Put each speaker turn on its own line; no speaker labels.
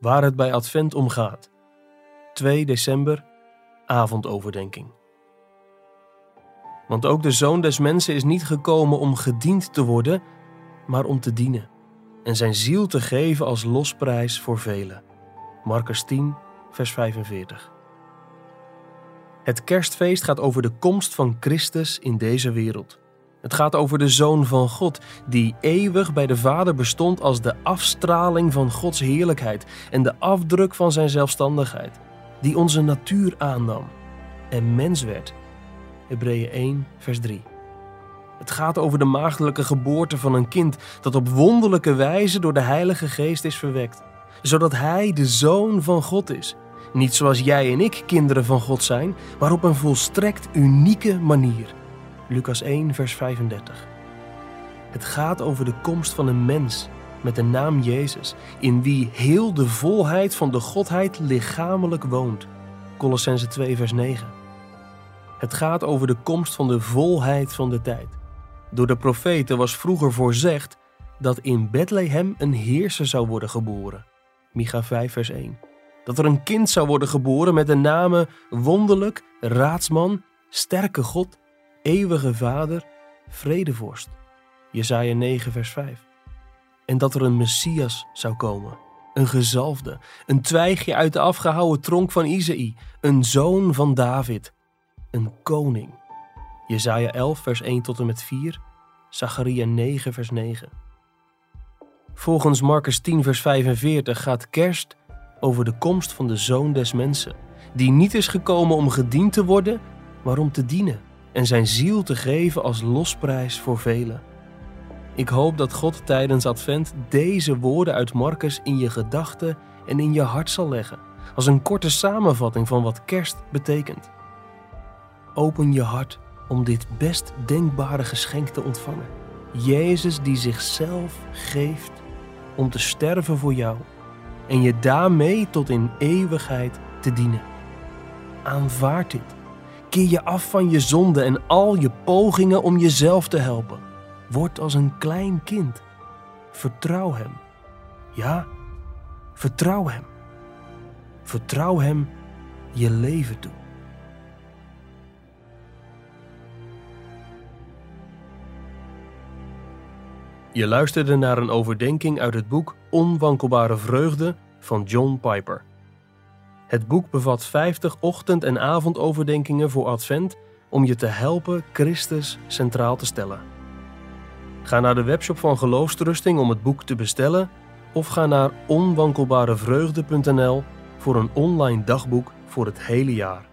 waar het bij Advent om gaat. 2 december, avondoverdenking. Want ook de Zoon des Mensen is niet gekomen om gediend te worden, maar om te dienen en zijn ziel te geven als losprijs voor velen. Marcus 10, vers 45. Het kerstfeest gaat over de komst van Christus in deze wereld. Het gaat over de Zoon van God, die eeuwig bij de Vader bestond als de afstraling van Gods heerlijkheid en de afdruk van zijn zelfstandigheid, die onze natuur aannam en mens werd. Hebreeën 1, vers 3. Het gaat over de maagdelijke geboorte van een kind dat op wonderlijke wijze door de Heilige Geest is verwekt, zodat hij de Zoon van God is. Niet zoals jij en ik kinderen van God zijn, maar op een volstrekt unieke manier. Lucas 1, vers 35. Het gaat over de komst van een mens met de naam Jezus, in wie heel de volheid van de Godheid lichamelijk woont. Colossense 2, vers 9. Het gaat over de komst van de volheid van de tijd. Door de profeten was vroeger voorzegd dat in Bethlehem een heerser zou worden geboren. Micha 5, vers 1. Dat er een kind zou worden geboren met de namen Wonderlijk, Raadsman, Sterke God, Eeuwige Vader, Vredevorst. Jesaja 9, vers 5. En dat er een Messias zou komen, een gezalfde, een twijgje uit de afgehouwen tronk van Isaï, een zoon van David, een koning. Jesaja 11, vers 1 tot en met 4, Zacharia 9, vers 9. Volgens Marcus 10, vers 45 gaat kerst over de komst van de Zoon des Mensen, die niet is gekomen om gediend te worden, maar om te dienen en zijn ziel te geven als losprijs voor velen. Ik hoop dat God tijdens Advent deze woorden uit Marcus in je gedachten en in je hart zal leggen, als een korte samenvatting van wat kerst betekent. Open je hart om dit best denkbare geschenk te ontvangen. Jezus die zichzelf geeft om te sterven voor jou en je daarmee tot in eeuwigheid te dienen. Aanvaard dit. Keer je af van je zonde en al je pogingen om jezelf te helpen. Word als een klein kind. Vertrouw Hem. Ja, vertrouw Hem. Vertrouw Hem je leven toe. Je luisterde naar een overdenking uit het boek Onwankelbare Vreugde van John Piper. Het boek bevat 50 ochtend- en avondoverdenkingen voor Advent om je te helpen Christus centraal te stellen. Ga naar de webshop van Geloofsterusting om het boek te bestellen of ga naar onwankelbarevreugde.nl voor een online dagboek voor het hele jaar.